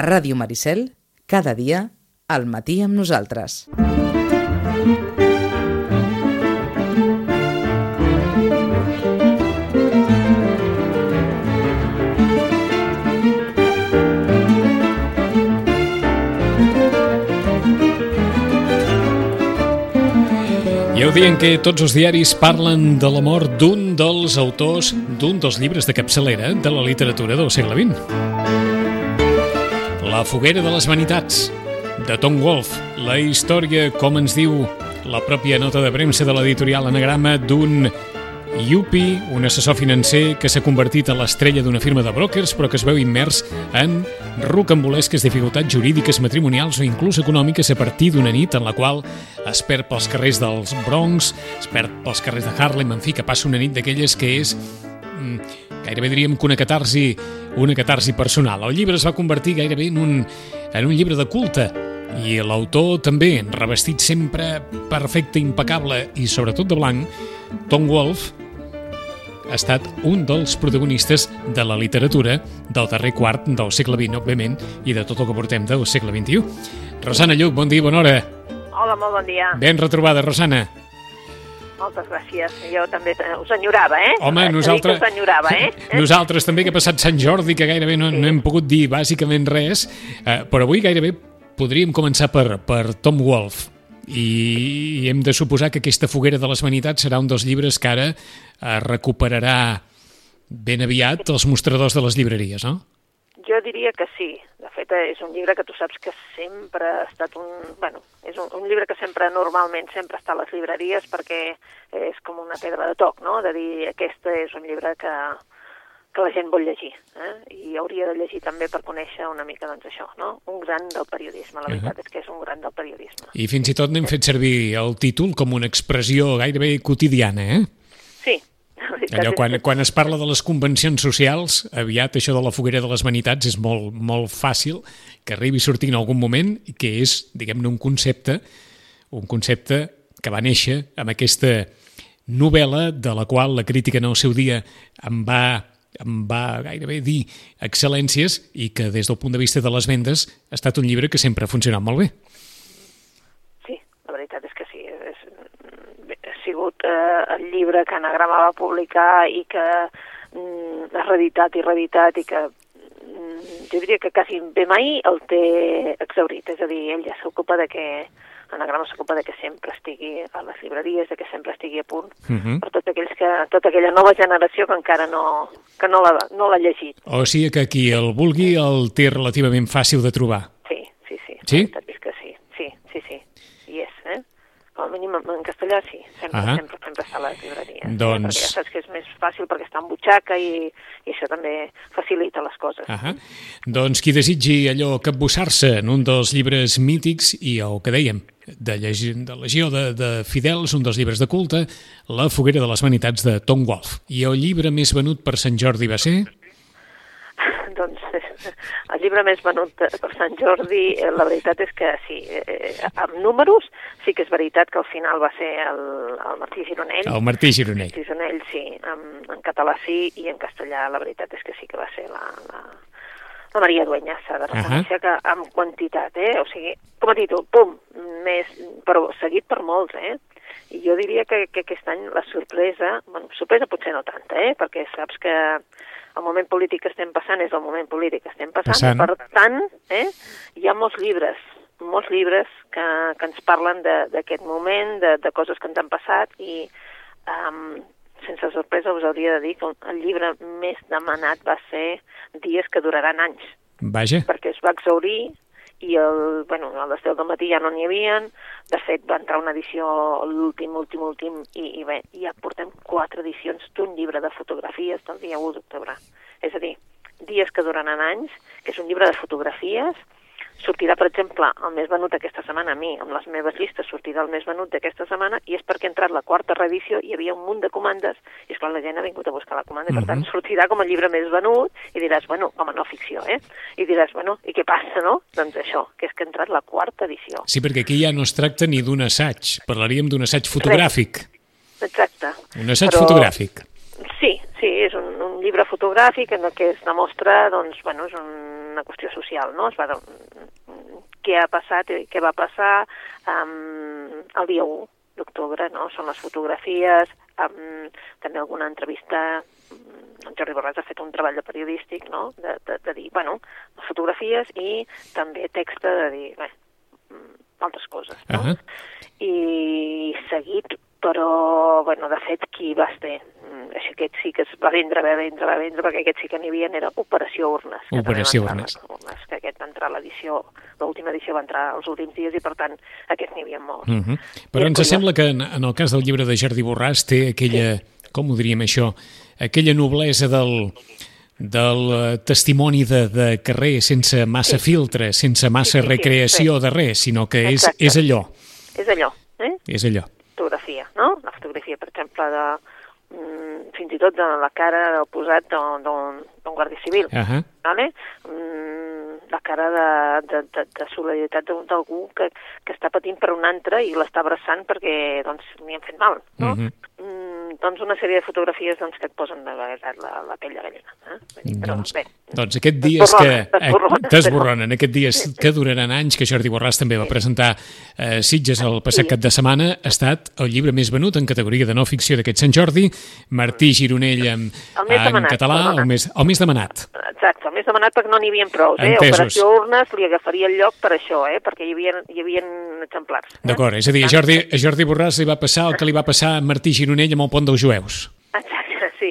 Ràdio Maricel, cada dia, al matí amb nosaltres. I el dia en què tots els diaris parlen de la mort d'un dels autors d'un dels llibres de capçalera de la literatura del segle XX. La foguera de les vanitats, de Tom Wolfe. La història, com ens diu la pròpia nota de premsa de l'editorial Anagrama, d'un Yupi, un assessor financer que s'ha convertit a l'estrella d'una firma de brokers però que es veu immers en rocambolesques dificultats jurídiques, matrimonials o inclús econòmiques a partir d'una nit en la qual es perd pels carrers dels Bronx, es perd pels carrers de Harlem, en fi, que passa una nit d'aquelles que és mm, gairebé diríem que una catarsi, una catarsi personal. El llibre es va convertir gairebé en un, en un llibre de culte i l'autor també, revestit sempre perfecte, impecable i sobretot de blanc, Tom Wolfe ha estat un dels protagonistes de la literatura del darrer quart del segle XX, òbviament, i de tot el que portem del segle XXI. Rosana Lluc, bon dia, bona hora. Hola, molt bon dia. Ben retrobada, Rosana. Moltes gràcies. Jo també us enyorava, eh? Home, nosaltres... Us enyorava, eh? Nosaltres també, que ha passat Sant Jordi, que gairebé no, no hem pogut dir bàsicament res, eh, però avui gairebé podríem començar per, per Tom Wolfe i hem de suposar que aquesta foguera de les vanitats serà un dels llibres que ara eh, recuperarà ben aviat els mostradors de les llibreries, no? Jo diria que sí. Fet, és un llibre que tu saps que sempre ha estat un... Bueno, és un, un llibre que sempre, normalment, sempre està a les llibreries perquè és com una pedra de toc, no? De dir, aquest és un llibre que, que la gent vol llegir, eh? i hauria de llegir també per conèixer una mica doncs, això, no? un gran del periodisme, la veritat uh -huh. és que és un gran del periodisme. I fins i tot n'hem fet servir el títol com una expressió gairebé quotidiana, eh? Sí. Allò, quan, quan es parla de les convencions socials, aviat això de la foguera de les vanitats és molt, molt fàcil que arribi a sortir en algun moment, que és, diguem-ne, un concepte, un concepte que va néixer amb aquesta novel·la de la qual la crítica en el seu dia em va em va gairebé dir excel·lències i que des del punt de vista de les vendes ha estat un llibre que sempre ha funcionat molt bé. Sí, la veritat és que sí. És, ha sigut eh, el llibre que Anagrama va publicar i que mm, ha reeditat i reeditat i que mm, jo diria que quasi bé mai el té exaurit. És a dir, ell ja s'ocupa de que Anagrama s'ocupa de que sempre estigui a les llibreries, de que sempre estigui a punt, uh -huh. per tots aquells que, tota aquella nova generació que encara no, que no l'ha no llegit. O sigui que qui el vulgui el té relativament fàcil de trobar. Sí, sí, sí. Sí? És que sí, sí, sí, sí. I és, eh? Com a mínim en castellà sí, sempre, Ah. sempre, sempre està a les llibreries. Doncs- Eh? Perquè ja saps que és més fàcil perquè està en butxaca i, i això també facilita les coses. Ah doncs qui desitgi allò capbussar-se en un dels llibres mítics i el que dèiem, de, llegi, de Legió de, de Fidels, un dels llibres de culte, La foguera de les vanitats de Tom Wolfe. I el llibre més venut per Sant Jordi va ser... el llibre més venut per Sant Jordi, eh, la veritat és que sí, eh, amb números sí que és veritat que al final va ser el, el Martí Gironell. El Martí Gironell. Martí Gironell, sí, en, en català sí, i en castellà la veritat és que sí que va ser la, la, la Maria Dueñas, s'ha de reconèixer que amb quantitat, eh? O sigui, com a títol, pum, més, però seguit per molts, eh? I jo diria que, que aquest any la sorpresa, bueno, sorpresa potser no tanta, eh? Perquè saps que el moment polític que estem passant és el moment polític que estem passant, Passant. per tant, eh? Hi ha molts llibres, molts llibres que, que ens parlen de- d'aquest moment, de, de coses que ens han passat i um, sense sorpresa us hauria de dir que el llibre més demanat va ser Dies que duraran anys, Vaja, perquè es va exaurir i el, bueno, a les 10 del matí ja no n'hi havien, de fet va entrar una edició l'últim, últim, últim, i, i bé, ja portem quatre edicions d'un llibre de fotografies del dia 1 d'octubre. És a dir, Dies que duraran anys, que és un llibre de fotografies, sortirà, per exemple, el més venut aquesta setmana a mi, amb les meves llistes sortirà el més venut d'aquesta setmana, i és perquè ha entrat la quarta reedició, hi havia un munt de comandes, i esclar, la gent ha vingut a buscar la comanda, i per tant sortirà com a llibre més venut, i diràs, bueno, com a no ficció, eh? I diràs, bueno, i què passa, no? Doncs això, que és que ha entrat la quarta edició. sí, perquè aquí ja no es tracta ni d'un assaig, parlaríem d'un assaig fotogràfic. Exacte. Un assaig Però- fotogràfic. Sí, sí, és un, un llibre fotogràfic en el que es demostra, doncs, bueno, és una qüestió social, no? Es va, què ha passat, què va passar um, el dia 1 d'octubre, no? Són les fotografies, um, també alguna entrevista en Jordi Borràs ha fet un treball de periodístic, no?, de, de, de dir, bueno, les fotografies i també text de dir, bé, altres coses, no? Uh -huh. I seguit, però, bueno, de fet, qui va ser? Mm, Així aquest sí que es va vendre, va vendre, va vendre, perquè aquest sí que n'hi havia, era Operació Urnes. Operació Urnes. Urnes. Que aquest va entrar a l'edició, l'última edició va entrar els últims dies i, per tant, aquests n'hi havia molts. Uh -huh. Però ens sembla que en, en el cas del llibre de Jordi Borràs té aquella, sí. com ho diríem això, aquella noblesa del, del eh, testimoni de, de carrer sense massa sí. filtre, sense massa sí, sí, recreació sí. de res, sinó que és, és allò. És allò. Eh? És allò. Fotografia, no? La fotografia, per exemple, de, mm, fins i tot de la cara del posat d'un guàrdia civil. Uh -huh. vale? mm, la cara de, de, de, de solidaritat d'algú que, que està patint per un altre i l'està abraçant perquè doncs, n'hi han fet mal. No? Uh -huh. mm, doncs una sèrie de fotografies doncs, que et posen de veritat la, la pell de gallina. Eh? Però, doncs, bé, doncs aquest dies que... T'esborronen, aquest dies que duraran anys, que Jordi Borràs també va presentar eh, Sitges el passat cap de setmana, ha estat el llibre més venut en categoria de no ficció d'aquest Sant Jordi, Martí Gironell en, en demanat, català, el més, el més demanat. Exacte, el més demanat perquè no n'hi havia prou. Eh? Operació Urnes li agafaria el lloc per això, eh? perquè hi havia, hi havia exemplars. Eh? D'acord, és a dir, a Jordi, a Jordi Borràs li va passar el que li va passar a Martí Gironell amb el pont dels jueus. Exacte, sí.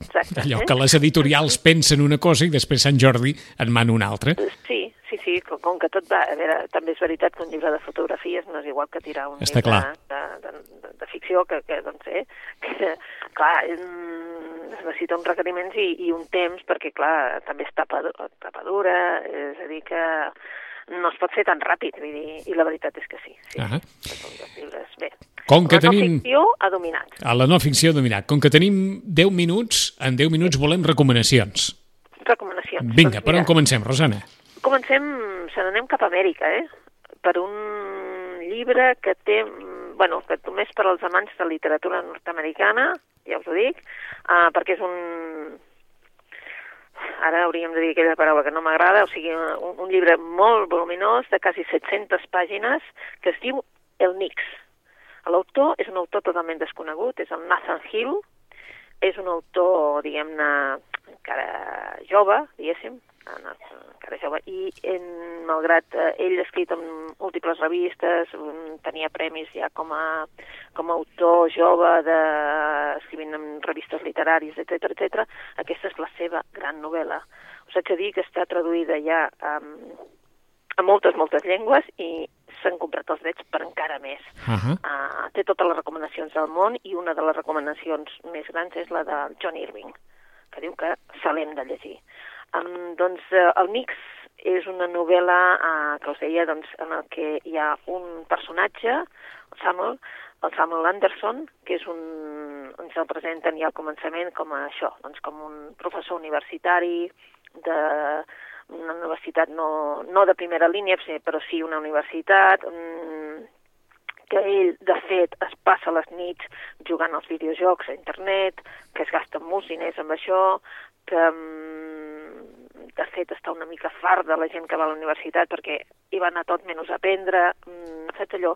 Exacte. Allò que les editorials pensen una cosa i després Sant Jordi en mana una altra. Sí, sí, sí, com, com que tot va... A veure, també és veritat que un llibre de fotografies no és igual que tirar un Està llibre. De, de, de, de ficció, que, que doncs, eh, que, clar, es necessita uns requeriments i, i un temps, perquè, clar, també és tapadura, és a dir, que no es pot fer tan ràpid, vull dir, i la veritat és que sí. sí. Uh -huh. Llibres, bé. Com que la tenim... no ficció ha dominat. A la no ficció ha dominat. Com que tenim 10 minuts, en 10 minuts volem recomanacions. Recomanacions. Vinga, doncs per on comencem, Rosana? Comencem, se n'anem cap a Amèrica, eh? Per un llibre que té, bueno, que només per als amants de literatura nord-americana, ja us ho dic, uh, perquè és un, ara hauríem de dir aquella paraula que no m'agrada, o sigui, un, un llibre molt voluminós de quasi 700 pàgines que es diu El Nix. L'autor és un autor totalment desconegut, és el Nathan Hill, és un autor, diguem-ne, encara jove, diguéssim, encara jove, i en, malgrat eh, ell ha escrit en múltiples revistes, tenia premis ja com a, com a autor jove, de, escrivint en revistes literàries, etc etc. aquesta és la seva gran novel·la. Us haig de dir que està traduïda ja a, a moltes, moltes llengües i s'han comprat els drets per encara més. Uh -huh. uh, té totes les recomanacions del món i una de les recomanacions més grans és la de John Irving, que diu que se l'hem de llegir. Um, doncs uh, el Mix és una novel·la uh, que us deia doncs, en el que hi ha un personatge, el Samuel, el Samuel Anderson, que és un, ens el presenten ja al començament com a això, doncs com un professor universitari de una universitat no, no de primera línia, però sí una universitat, um, que ell, de fet, es passa les nits jugant als videojocs a internet, que es gasten molts diners amb això, que um, de fet està una mica fart de la gent que va a la universitat perquè hi va anar tot menys a aprendre, um, fet allò.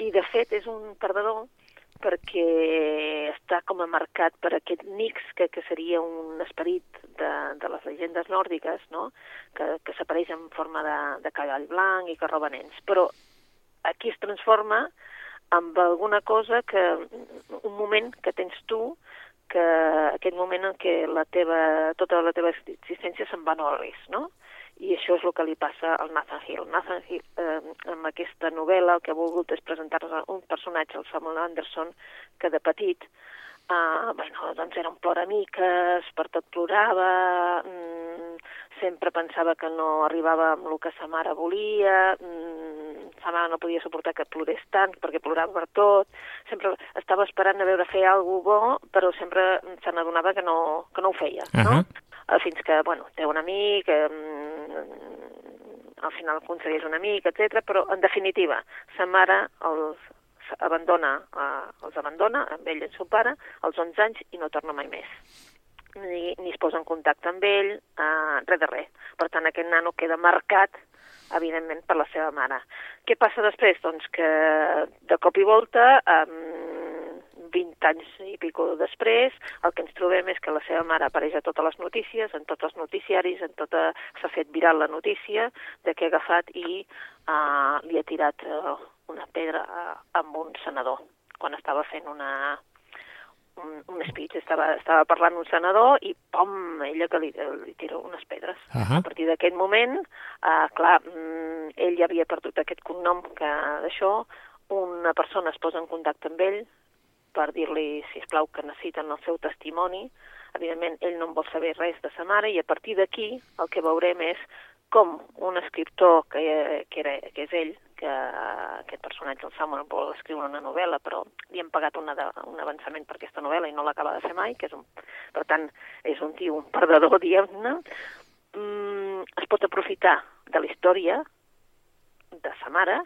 I de fet és un perdedor perquè està com a marcat per aquest Nix, que, que seria un esperit de, de les llegendes nòrdiques, no? que, que s'apareix en forma de, de cavall blanc i que roba nens. Però aquí es transforma amb alguna cosa que, un moment que tens tu, que aquest moment en què la teva, tota la teva existència se'n va no al risc, no? i això és el que li passa al Nathan Hill. Nathan Hill, eh, amb aquesta novel·la, el que ha volgut és presentar-nos un personatge, el Samuel Anderson, que de petit eh, bueno, doncs era un ploramiques, per tot plorava, mm, sempre pensava que no arribava amb el que sa mare volia, mm, sa mare no podia suportar que plorés tant perquè plorava per tot, sempre estava esperant a veure fer alguna bo, però sempre se n'adonava que, no, que no ho feia, uh -huh. no? Eh, fins que, bueno, té un amic, eh, al final aconsegueix un amic, etc. però en definitiva, sa mare, el abandona, eh, els abandona, amb ell i el seu pare, als 11 anys i no torna mai més. Ni, ni es posa en contacte amb ell, eh, res de res. Per tant, aquest nano queda marcat evidentment, per la seva mare. Què passa després? Doncs que de cop i volta, um, 20 anys i pico després, el que ens trobem és que la seva mare apareix a totes les notícies, en tots els noticiaris, en tota... s'ha fet viral la notícia de que ha agafat i uh, li ha tirat uh, una pedra uh, amb un senador quan estava fent una, un, un speech, estava, estava parlant un senador i pom, ella que li, li tira unes pedres. Uh -huh. A partir d'aquest moment, eh, clar, mm, ell ja havia perdut aquest cognom que d'això, una persona es posa en contacte amb ell per dir-li, si plau que necessiten el seu testimoni. Evidentment, ell no en vol saber res de sa mare i a partir d'aquí el que veurem és com un escriptor que, que, era, que és ell, que aquest personatge, el Samuel, vol escriure una novel·la, però li han pagat una de, un avançament per aquesta novel·la i no l'acaba de fer mai, que és un, per tant, és un tio, un perdedor, diguem-ne, mm, es pot aprofitar de la història de sa mare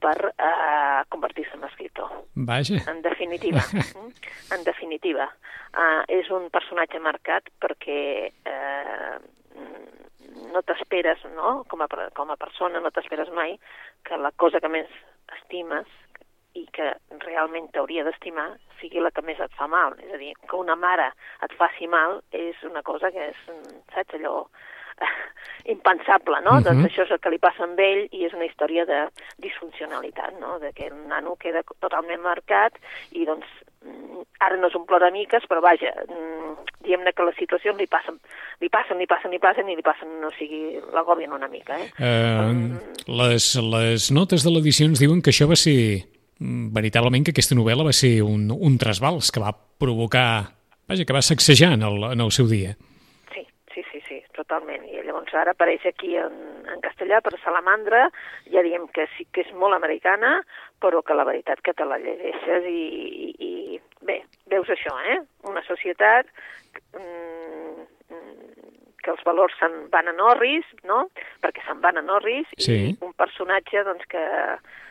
per eh, convertir-se en escriptor. Vaja. En definitiva. mm, en definitiva. Eh, és un personatge marcat perquè eh, no t'esperes, no? Com a, com a persona no t'esperes mai que la cosa que més estimes i que realment t'hauria d'estimar sigui la que més et fa mal. És a dir, que una mare et faci mal és una cosa que és, saps, allò impensable, no? Uh -huh. Doncs això és el que li passa amb ell i és una història de disfuncionalitat, no? De que el nano queda totalment marcat i doncs ara no és un ploramiques, però vaja, mm, diguem-ne que les situacions li passen, li passen, li passen, li passen i li passen, no sigui, l'agobien una mica, eh? Uh, les, les notes de l'edició ens diuen que això va ser, mm, veritablement, que aquesta novel·la va ser un, un trasbals que va provocar, vaja, que va sacsejar en el, en el seu dia totalment. I llavors ara apareix aquí en, en castellà per Salamandra, ja diem que sí que és molt americana, però que la veritat que te la llegeixes i, i, i bé, veus això, eh? Una societat mm, que els valors se'n van a Norris, no? Perquè se'n van a Norris, sí. i un personatge doncs, que,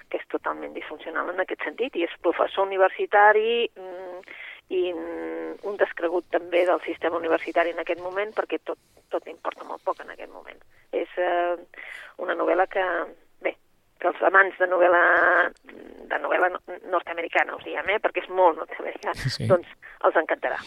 que és totalment disfuncional en aquest sentit, i és professor universitari, mm, i un descregut també del sistema universitari en aquest moment, perquè tot, tot importa molt poc en aquest moment. És eh, una novel·la que, que els amants de novel·la, de novel·la nord-americana, us diem, eh, perquè és molt nord-americana, sí. doncs els encantarà.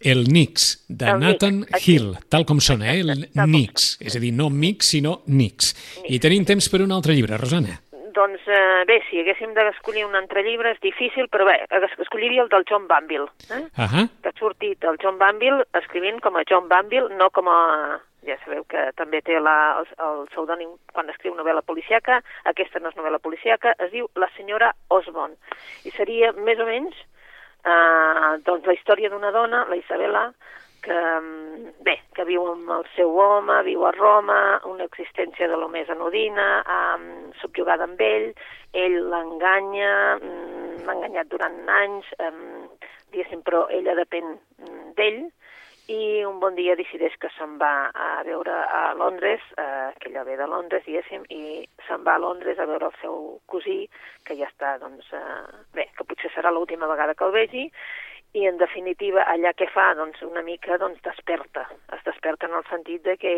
El Nix, de el Nathan Nix, Hill, tal com sona, eh? El Nix, és a dir, no Mix, sinó Nix. Nix. I tenim temps per un altre llibre, Rosana. Doncs eh, bé, si haguéssim d'escollir un altre llibre és difícil, però bé, escolliria el del John Banville, eh? Uh -huh. que ha sortit el John Banville escrivint com a John Banville, no com a... Ja sabeu que també té la, el, el pseudònim quan escriu novel·la policiaca, aquesta no és novel·la policiaca, es diu La senyora Osborne, i seria més o menys eh, doncs la història d'una dona, la Isabela, que, mm, bé, que viu amb el seu home, viu a Roma, una existència de lo més anodina, um, subjugada amb ell, ell l'enganya, mm, l'ha enganyat durant anys, um, diguéssim, però ella depèn mm, d'ell, i un bon dia decideix que se'n va a veure a Londres, eh, que ella ve de Londres, diguéssim, i se'n va a Londres a veure el seu cosí, que ja està, doncs, eh, bé, que potser serà l'última vegada que el vegi, i en definitiva allà què fa? Doncs una mica doncs, desperta. Es desperta en el sentit de que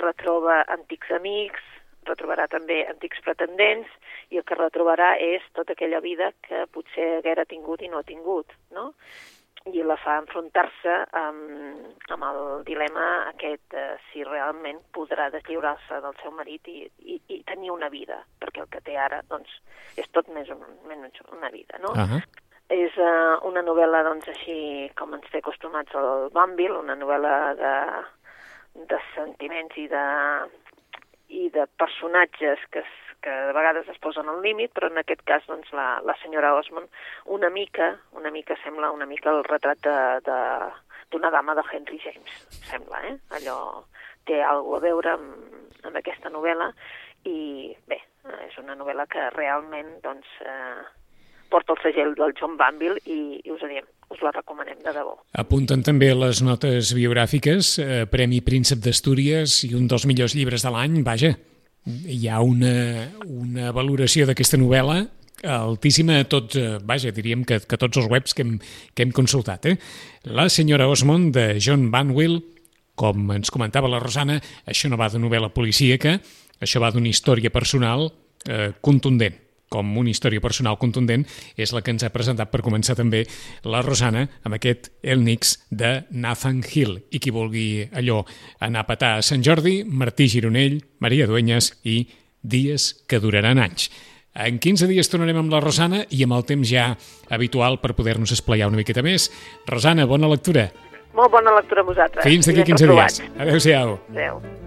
retroba antics amics, retrobarà també antics pretendents i el que retrobarà és tota aquella vida que potser haguera tingut i no ha tingut, no? I la fa enfrontar-se amb, amb el dilema aquest eh, si realment podrà deslliurar-se del seu marit i, i, i tenir una vida, perquè el que té ara doncs, és tot més o menys una vida. No? Uh -huh. És uh, una novel·la, doncs, així com ens té acostumats al Bambil, una novel·la de, de sentiments i de, i de personatges que, es, que de vegades es posen al límit, però en aquest cas, doncs, la, la senyora Osmond, una mica, una mica sembla una mica el retrat d'una dama de Henry James, sembla, eh? Allò té alguna a veure amb, amb aquesta novel·la i, bé, és una novel·la que realment, doncs, eh, porta el segell del John Banville i, i us ho diem, us la recomanem de debò. Apunten també les notes biogràfiques, eh, Premi Príncep d'Astúries i un dels millors llibres de l'any, vaja, hi ha una, una valoració d'aquesta novel·la altíssima a tots, eh, vaja, diríem que, que tots els webs que hem, que hem consultat. Eh? La senyora Osmond, de John Banwell, com ens comentava la Rosana, això no va de novel·la policíaca, això va d'una història personal eh, contundent com una història personal contundent és la que ens ha presentat per començar també la Rosana amb aquest El Nix de Nathan Hill. I qui vulgui allò anar a petar a Sant Jordi, Martí Gironell, Maria Duenyes i Dies que duraran anys. En 15 dies tornarem amb la Rosana i amb el temps ja habitual per poder-nos esplayar una miqueta més. Rosana, bona lectura. Molt bona lectura a vosaltres. Fins d'aquí 15 dies. Adéu-siau. Adéu.